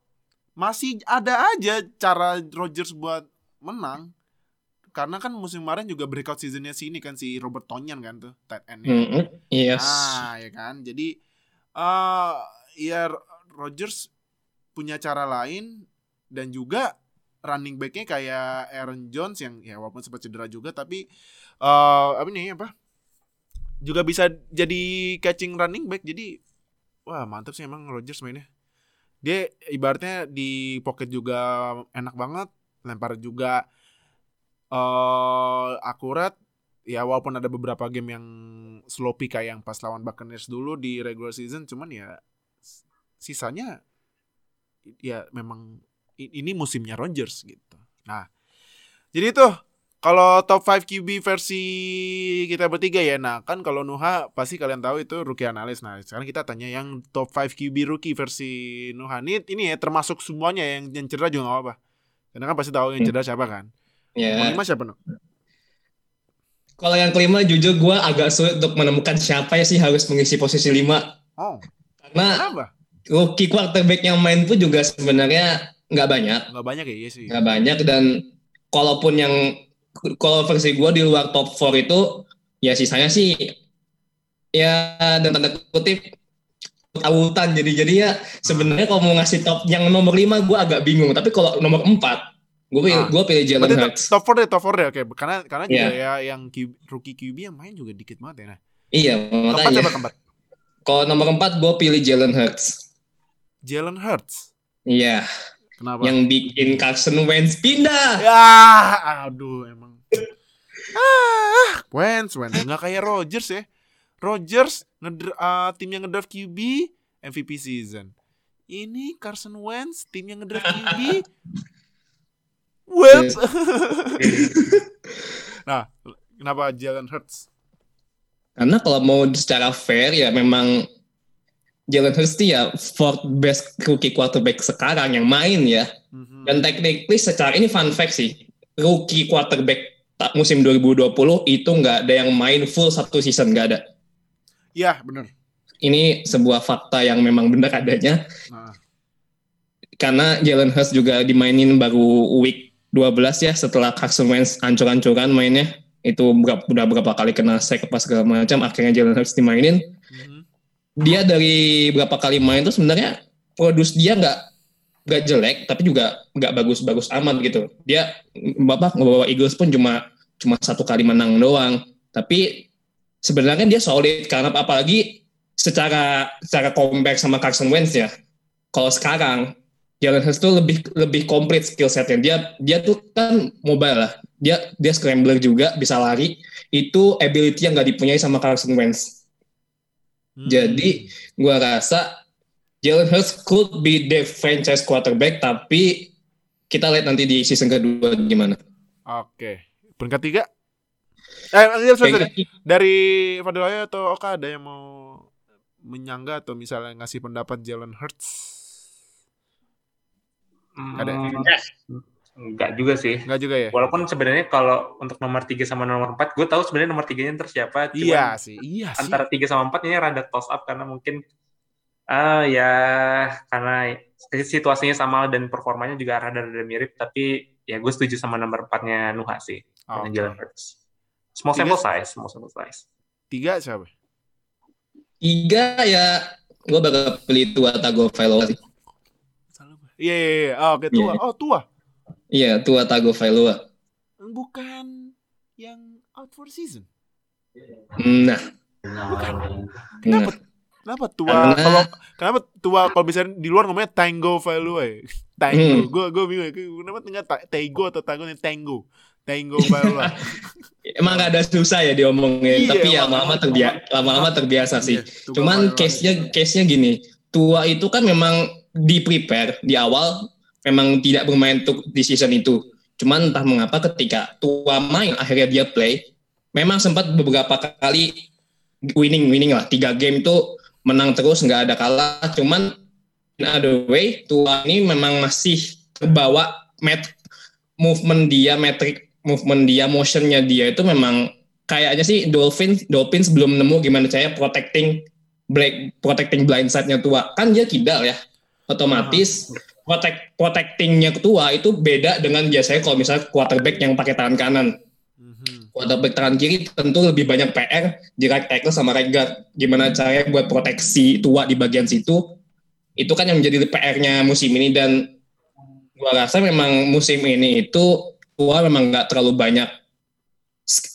masih ada aja cara Rodgers buat menang karena kan musim kemarin juga breakout seasonnya sini kan si Robert Tonyan kan tuh tight end Mm, yes. Ah, ya kan. Jadi eh ya Rodgers punya cara lain dan juga running backnya kayak Aaron Jones yang ya walaupun sempat cedera juga tapi eh apa nih apa? Juga bisa jadi catching running back. Jadi wah, mantap sih emang Rodgers mainnya. Dia ibaratnya di pocket juga enak banget, lempar juga eh akurat ya walaupun ada beberapa game yang sloppy kayak yang pas lawan Buccaneers dulu di regular season cuman ya sisanya ya memang ini musimnya Rodgers gitu. Nah, jadi itu kalau top 5 QB versi kita bertiga ya. Nah, kan kalau Nuha pasti kalian tahu itu rookie analis. Nah, sekarang kita tanya yang top 5 QB rookie versi Nuha. Ini ini ya termasuk semuanya yang yang cedera juga gak apa-apa. Karena kan pasti tahu yang cedera siapa kan. Ya. Yang lima siapa, Nu? Kalau yang kelima jujur gue agak sulit untuk menemukan siapa ya sih harus mengisi posisi lima. Oh, Karena kenapa? rookie quarterback yang main pun juga sebenarnya nggak banyak. Nggak banyak ya, iya sih. nggak banyak dan kalaupun yang kalau versi gue di luar top 4 itu ya sisanya sih ya dan tanda kutip autan jadi jadi ya sebenarnya kalau mau ngasih top yang nomor 5 gue agak bingung tapi kalau nomor 4 gue pilih Ah. gue pilih Jalen Hurts top 4 deh, top 4 deh. Oke, karena karena juga Iya. ya yang QB, rookie QB yang main juga dikit banget ya. Nah, iya makanya keempat? kalau nomor 4 gue pilih Jalen Hurts Jalen Hurts. iya Kenapa? yang bikin Carson Wentz pindah Ya, aduh emang. Ah, Wentz, Wentz nggak kayak Rodgers ya. Rodgers ngedr- uh, tim yang ngedraft QB MVP season. Ini Carson Wentz tim yang ngedraft QB. Wentz. nah, kenapa Jalen Hurts? Karena kalau mau secara fair ya memang Jalen Hurts itu ya fourth best rookie quarterback sekarang yang main ya. Mhm. Dan technically secara ini fun fact sih, rookie quarterback ta- musim 2020 itu nggak ada yang main full satu season nggak ada. Ya, bener. Ini sebuah fakta yang memang benar adanya Nah, karena Jalen Hurts juga dimainin baru week 12 ya setelah Carson Wentz ancur-ancuran mainnya itu berapa, udah berapa kali kena sack apa segala macam akhirnya Jalen Hurts dimainin. Dia dari berapa kali main tuh sebenarnya produs dia nggak nggak jelek tapi juga nggak bagus-bagus amat gitu. Dia bapak ngebawa Eagles pun cuma cuma satu kali menang doang. Tapi sebenarnya dia solid karena apalagi secara secara compare sama Carson Wentz ya kalau sekarang Jalen Hurts tuh lebih lebih komplit skill setnya. Dia dia tuh kan mobile lah. Dia dia scrambler juga bisa lari. Itu ability yang nggak dipunyai sama Carson Wentz Hmm. jadi gua rasa Jalen Hurts could be the franchise quarterback tapi kita lihat nanti di season kedua gimana. Oke. Peringkat tiga? Eh, sorry, sorry. Dari Fadil Ayo atau Oka ada yang mau menyangga atau misalnya ngasih pendapat Jalen Hurts? Ada. Hmm, Yes. Enggak juga sih. Enggak juga ya? Walaupun sebenarnya kalau untuk nomor 3 sama nomor 4, gue tahu sebenarnya nomor 3-nya ntar siapa. Cuman Iya sih, iya sih. antara 3 sama 4 ini rada toss up karena mungkin ah ya karena situasinya sama dan performanya juga rada-rada mirip tapi ya gue setuju sama nomor 4-nya Nuha sih. Oke. Okay. Jalen Hurts. Small Tiga- sample size, small sample size. Tiga siapa? Tiga ya gua bakal pilih tua Tagovailoa sih. Salah gue. Iya, iya, iya. Oh, Oke, tua. Iya. Oh, tua. Iya tua Tagovailoa. Bukan yang out for season. Nah, Kenapa? nah. Kenapa tua? Karena- Kalau kenapa tua kalau bisa di luar ngomongnya Tango Value ya? Tango. Hmm. Gue gue bingung. Kenapa enggak ta- Tego atau Tango nih Tango? Tango Value. emang gak ada susah ya diomongin, Iya, tapi ya lama-lama terbiasa, lama-lama terbiasa sih. Iya, Cuman case-nya case-nya gini, tua itu kan memang di prepare di awal memang tidak bermain untuk di season itu. Cuman entah mengapa ketika tua main akhirnya dia play, memang sempat beberapa kali winning winning lah tiga game itu menang terus nggak ada kalah. Cuman in other way tua ini memang masih terbawa met movement dia metrik movement dia motionnya dia itu memang kayaknya sih Dolphins Dolphins belum nemu gimana caranya protecting black protecting blind side-nya tua. Kan dia kidal ya. Otomatis protect protectingnya tua itu beda dengan biasanya kalau misalnya quarterback yang pakai tangan kanan. Mhm. Quarterback tangan kiri tentu lebih banyak PR di right tackle sama right guard. Gimana caranya buat proteksi tua di bagian situ. Itu kan yang menjadi PR-nya musim ini dan gua rasa memang musim ini itu tua memang nggak terlalu banyak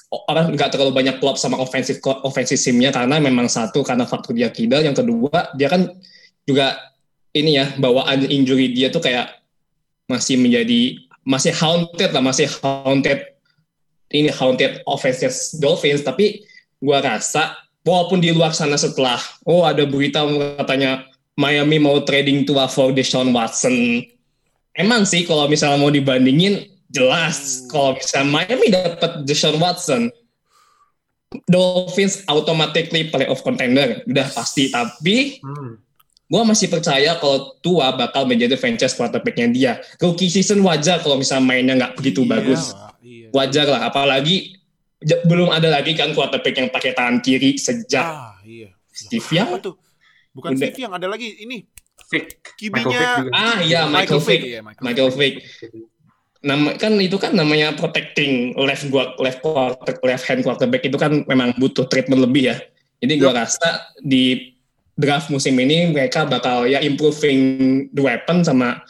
orang nggak terlalu banyak klub sama ofensif ofensif simnya karena memang satu karena faktor dia kidal yang kedua dia kan juga ini ya bawaan injury dia tuh kayak masih menjadi masih haunted lah masih haunted. Ini haunted offenses Dolphins tapi gua rasa walaupun di luar sana setelah oh ada berita katanya Miami mau trading tua for Deshaun Watson. Emang sih kalau misalnya mau dibandingin jelas kalau misalnya Miami dapat Deshaun Watson Dolphins automatically playoff contender. Udah pasti tapi Hmm. Gue masih percaya kalau tua bakal menjadi franchise quarterbacknya dia. Rookie season wajar kalau misalnya mainnya nggak begitu Iya bagus. iya. wajar lah apalagi j- belum ada lagi kan quarterback yang pakai tangan kiri sejak Ah, iya. Steve Apa Young tuh? Bukan Udah. Steve yang ada lagi. Ini Vick kibinya ah iya Michael Vick. Iya, Michael, Michael Vick. Nama kan itu kan namanya protecting left guard left quarter left hand quarterback itu kan memang butuh treatment lebih ya. Jadi gue rasa di draft musim ini mereka bakal ya improving the weapon sama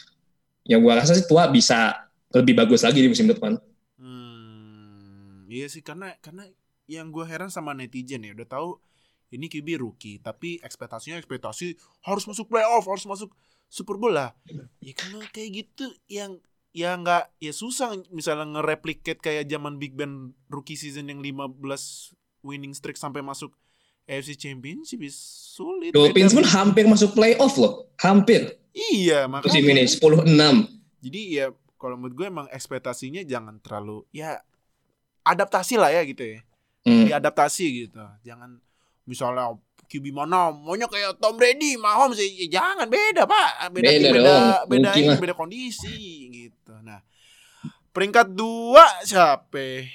ya gue rasa sih tua bisa lebih bagus lagi di musim depan. Hmm, iya sih karena karena yang gue heran sama netizen ya udah tahu ini QB rookie tapi ekspektasinya ekspektasi harus masuk playoff harus masuk Super Bowl lah. Ya kalau kayak gitu yang ya nggak ya susah misalnya nge-replicate kayak zaman Big Ben rookie season yang 15 winning streak sampai masuk AFC Championship is sulit. Dolphins pun hampir masuk playoff loh hampir. Iya musim makanya. ini 10-6 jadi ya kalau menurut gue emang ekspektasinya jangan terlalu ya adaptasi lah ya gitu ya. Hmm. diadaptasi gitu. Jangan misalnya QB mana maunya kayak Tom Brady Mahomes ya, jangan beda pak. Beda Beda beda dong, beda, ini, beda kondisi gitu. Nah peringkat dua siapa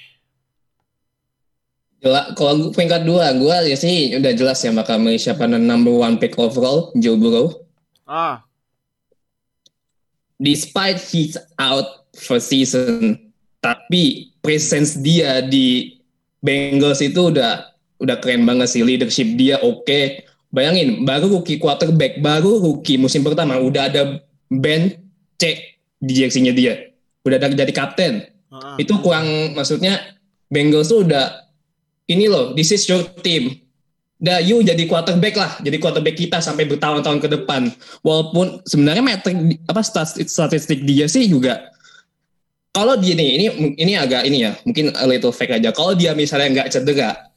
kalau peringkat dua, gue ya sih udah jelas ya bakal milih siapa number one pick overall, Joe Burrow. ah Despite he's out for season, tapi presence dia di Bengals itu udah udah keren banget sih leadership dia oke. Bayangin baru rookie quarterback, baru rookie musim pertama udah ada Ben C di jersey-nya dia. Udah ada jadi kapten. ah. itu kurang maksudnya Bengals tuh udah ini loh this is your team. Dah you jadi quarterback lah jadi quarterback kita sampai bertahun-tahun ke depan. Walaupun sebenarnya metrik apa statistik, statistik dia sih juga kalau dia nih ini ini agak ini ya mungkin a little fake aja. Kalau dia misalnya nggak cedera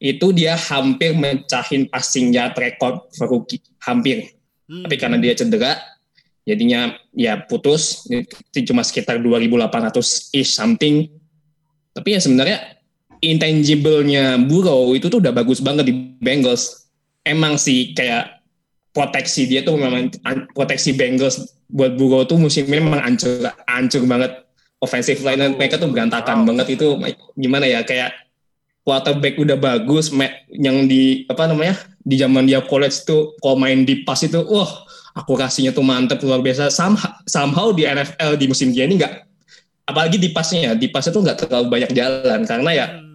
itu dia hampir mencahin passing yard record rookie hampir. Hmm. tapi karena dia cedera jadinya ya putus itu cuma sekitar 2800 ish something. Tapi ya sebenarnya intangible-nya Burrow itu tuh udah bagus banget di Bengals. Emang sih kayak proteksi dia tuh memang an- proteksi Bengals buat Burrow tuh musim ini memang ancur ancur banget. Offensive line mereka tuh berantakan Wow. banget. Itu gimana ya kayak quarterback udah bagus yang di apa namanya di zaman dia college tuh kalau main di pas itu wah akurasinya tuh mantep luar biasa. Somehow, somehow di NFL di musim dia ini nggak apalagi di pasnya ya di pasnya tuh nggak terlalu banyak jalan. Karena ya Hmm.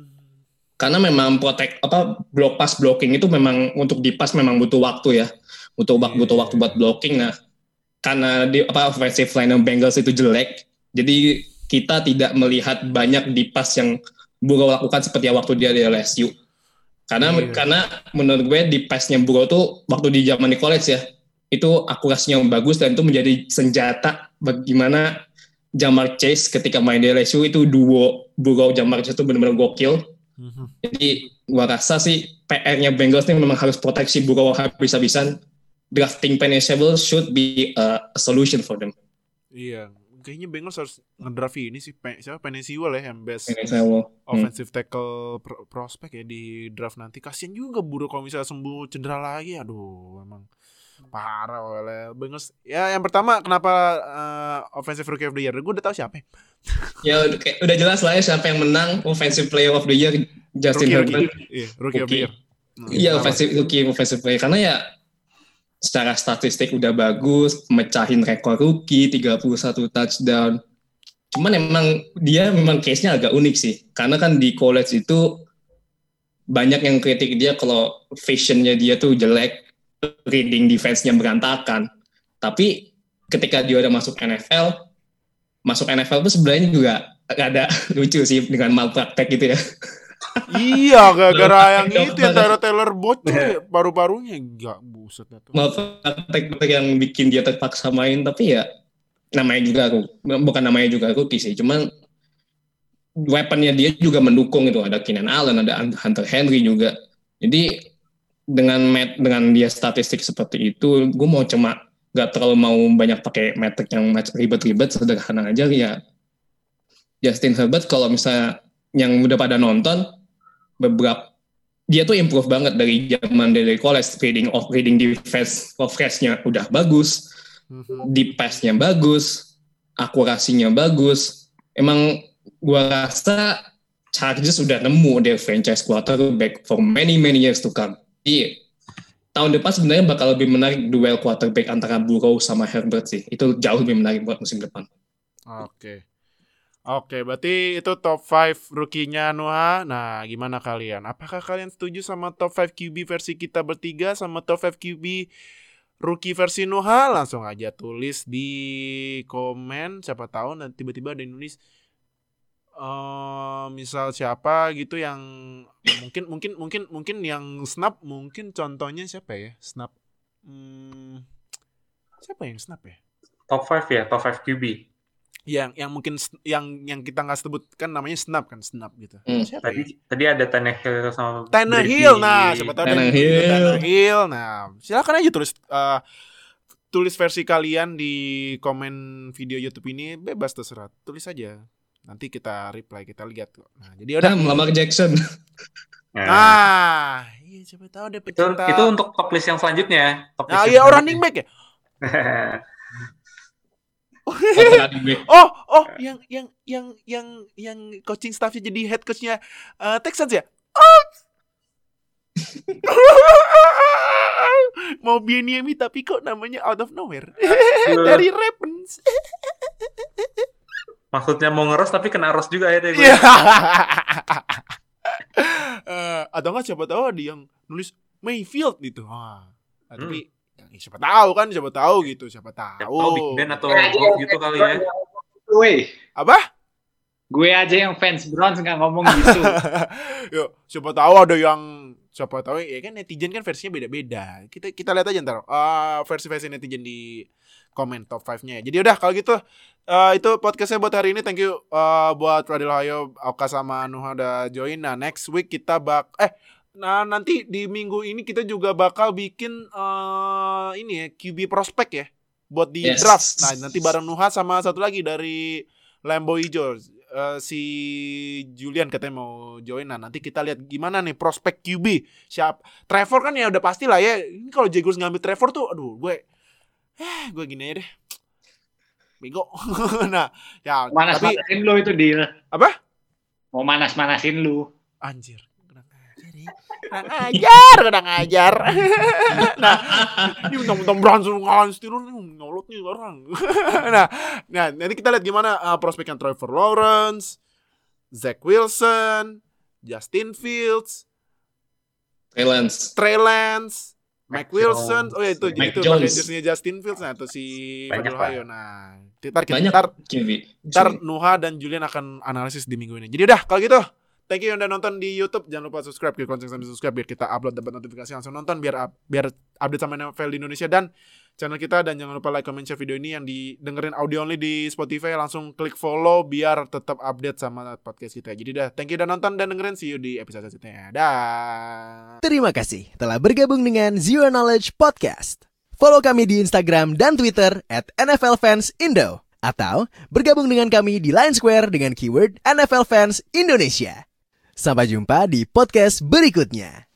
Karena memang protect apa block pass blocking itu memang untuk di pas memang butuh waktu ya butuh waktu butuh waktu buat blocking nah karena di apa offensive line Bengals itu jelek jadi kita tidak melihat banyak di pas yang Burrow lakukan seperti waktu dia di LSU karena Iya. karena menurut gue di pasnya Burrow tuh waktu di zaman di college ya itu akurasinya bagus dan itu menjadi senjata bagaimana Jamar Chase ketika main di LSU itu duo Burrow Jamar Chase itu benar-benar gokil. Jadi gua rasa sih PR-nya Bengals ini memang harus proteksi Burrow habis-habisan. Drafting Penisable should be a solution for them. iya kayaknya Bengals harus ngedraft ini sih Pe- siapa Penesiwal ya yang best. Hmm. offensive tackle pro- prospek ya di draft nanti kasian juga Burrow kalau misalnya sembuh cedera lagi aduh emang parah oleh Bengals ya yang pertama kenapa eh, offensive rookie of the year gue udah tahu siapa ya. Ya udah, kayak- udah jelas lah ya siapa yang menang Offensive Player of the Year Justin Rookie, Herbert. rookie. Iya, rookie of the Rookie. year. Hmm, Iya, kenapa? offensive rookie offensive player karena ya secara statistik udah bagus, mecahin rekor rookie 31 touchdown. Cuman emang dia memang case-nya agak unik sih. Karena kan di college itu banyak yang kritik dia kalau fashionnya dia tuh jelek, reading defense-nya berantakan. Tapi ketika dia udah masuk NFL, masuk NFL tuh sebenarnya juga ada lucu sih dengan malpraktek gitu ya. Iya, gara-gara yang itu yang Tyler Taylor bocor ya, paru-parunya enggak buset dah tuh. malpraktek yang bikin dia terpaksa main tapi ya namanya juga aku bukan namanya juga rookie sih cuman weaponnya dia juga mendukung itu ada Keenan Allen ada Hunter Henry juga jadi dengan met, dengan dia statistik seperti itu gue mau cuma nggak terlalu mau banyak pakai metric yang ribet-ribet sederhana aja ya Justin Herbert kalau misalnya yang udah pada nonton beberapa dia tuh improve banget dari zaman dari college reading of reading defense coverage-nya udah bagus, Mhm. deep pass-nya bagus, akurasinya bagus. Emang gua rasa Chargers udah nemu their franchise quarterback for many many years to come. Jadi tahun depan sebenarnya bakal lebih menarik duel quarterback antara Burrow sama Herbert sih. Itu jauh lebih menarik buat musim depan. Oke. Oke, berarti itu top 5 rookie-nya Noah. Nah, gimana kalian? Apakah kalian setuju sama top 5 QB versi kita bertiga sama top 5 QB rookie versi Noah? Langsung aja tulis di komen. Siapa tahu nanti tiba-tiba ada yang nulis eh misal siapa gitu yang mungkin mungkin mungkin mungkin yang snap mungkin contohnya siapa ya? Snap. Hmm, siapa yang snap ya? Top 5 ya, top 5 QB. yang yang mungkin yang yang kita nggak sebutkan namanya snap kan snap gitu. Hmm. Siapa ya? Tadi tadi ada Tannehill sama Tannehill. Nah, siapa tahu Tannehill. Tannehill. Nah, silakan aja tulis eh, tulis versi kalian di komen video YouTube ini bebas terserah. Tulis aja. Nanti kita reply, kita lihat kok. Nah, jadi udah. Nah, Lamar Jackson. Nah, Ah, iya siapa tahu ada itu pecinta. itu untuk top list yang selanjutnya. Top Nah, list iya orang running back ya? selanjutnya. Oh, oh, yang yang yang yang yang coaching staffnya jadi head coachnya eh, Texans ya? Oh. Mau Bieniemi tapi kok namanya out of nowhere dari Ravens. Maksudnya mau ngeros tapi kena ros juga ya deh. Iya. Eh, atau enggak siapa tahu ada yang nulis Mayfield gitu. Ah, Hmm. tapi ya, siapa tahu kan, siapa tahu gitu, siapa tahu. Tahu Big Ben atau Gue Gold yang gitu kali ya. wey. Apa? Gue aja yang fans Browns nggak ngomong gitu. Yuk, siapa tahu ada yang siapa tahu ya kan netizen kan versinya beda-beda. Kita kita lihat aja ntar eh, versi-versi netizen di komen top 5-nya. Jadi udah kalau gitu eh, itu podcastnya buat hari ini. Thank you eh, buat Radil Hayo, Oka sama Nuha udah join. Nah, next week kita bak eh nah nanti di minggu ini kita juga bakal bikin eh ini ya QB prospek ya buat di Yes. draft. Nah, nanti bareng Nuha sama satu lagi dari Lambo Hijau eh, si Julian katanya mau join. Nah, nanti kita lihat gimana nih prospek QB. Siap. Trevor kan ya udah pasti lah ya. Ini kalau Jaguars ngambil Trevor tuh aduh gue eh gue gini aja deh. Bego. nah, ya Manas tapi manasin lu itu deal. Apa? Mau manas manasin lu. anjir. Kurang ajar ya. Kurang ajar, kurang ajar. nah, ini mentang-mentang Brunson ngalahin Steelers nyolot nih orang. nah, nah, nanti kita lihat gimana uh, prospeknya Trevor Lawrence, Zach Wilson, Justin Fields, Trey Lance. Trey Lance, Mike Mac Wilson, Jones. oh ya itu Mike itu Jones. Justin Fields nah itu si Banyak. Hayo. Nah, ntar kita ntar, ntar Nuha dan Julian akan analisis di minggu ini. Jadi udah kalau gitu Thank you yang udah nonton di YouTube. Jangan lupa subscribe, klik lonceng sambil subscribe biar kita upload dapat notifikasi langsung nonton biar biar update sama NFL di Indonesia dan channel kita dan jangan lupa like, comment, share video ini yang didengerin audio only di Spotify langsung klik follow biar tetap update sama podcast kita. Jadi dah, thank you udah nonton dan dengerin see you di episode selanjutnya. Dah. Terima kasih telah bergabung dengan Zero Knowledge Podcast. Follow kami di Instagram dan Twitter at NFL. Atau bergabung dengan kami di Line Square dengan keyword NFL Fans Indonesia. Sampai jumpa di podcast berikutnya.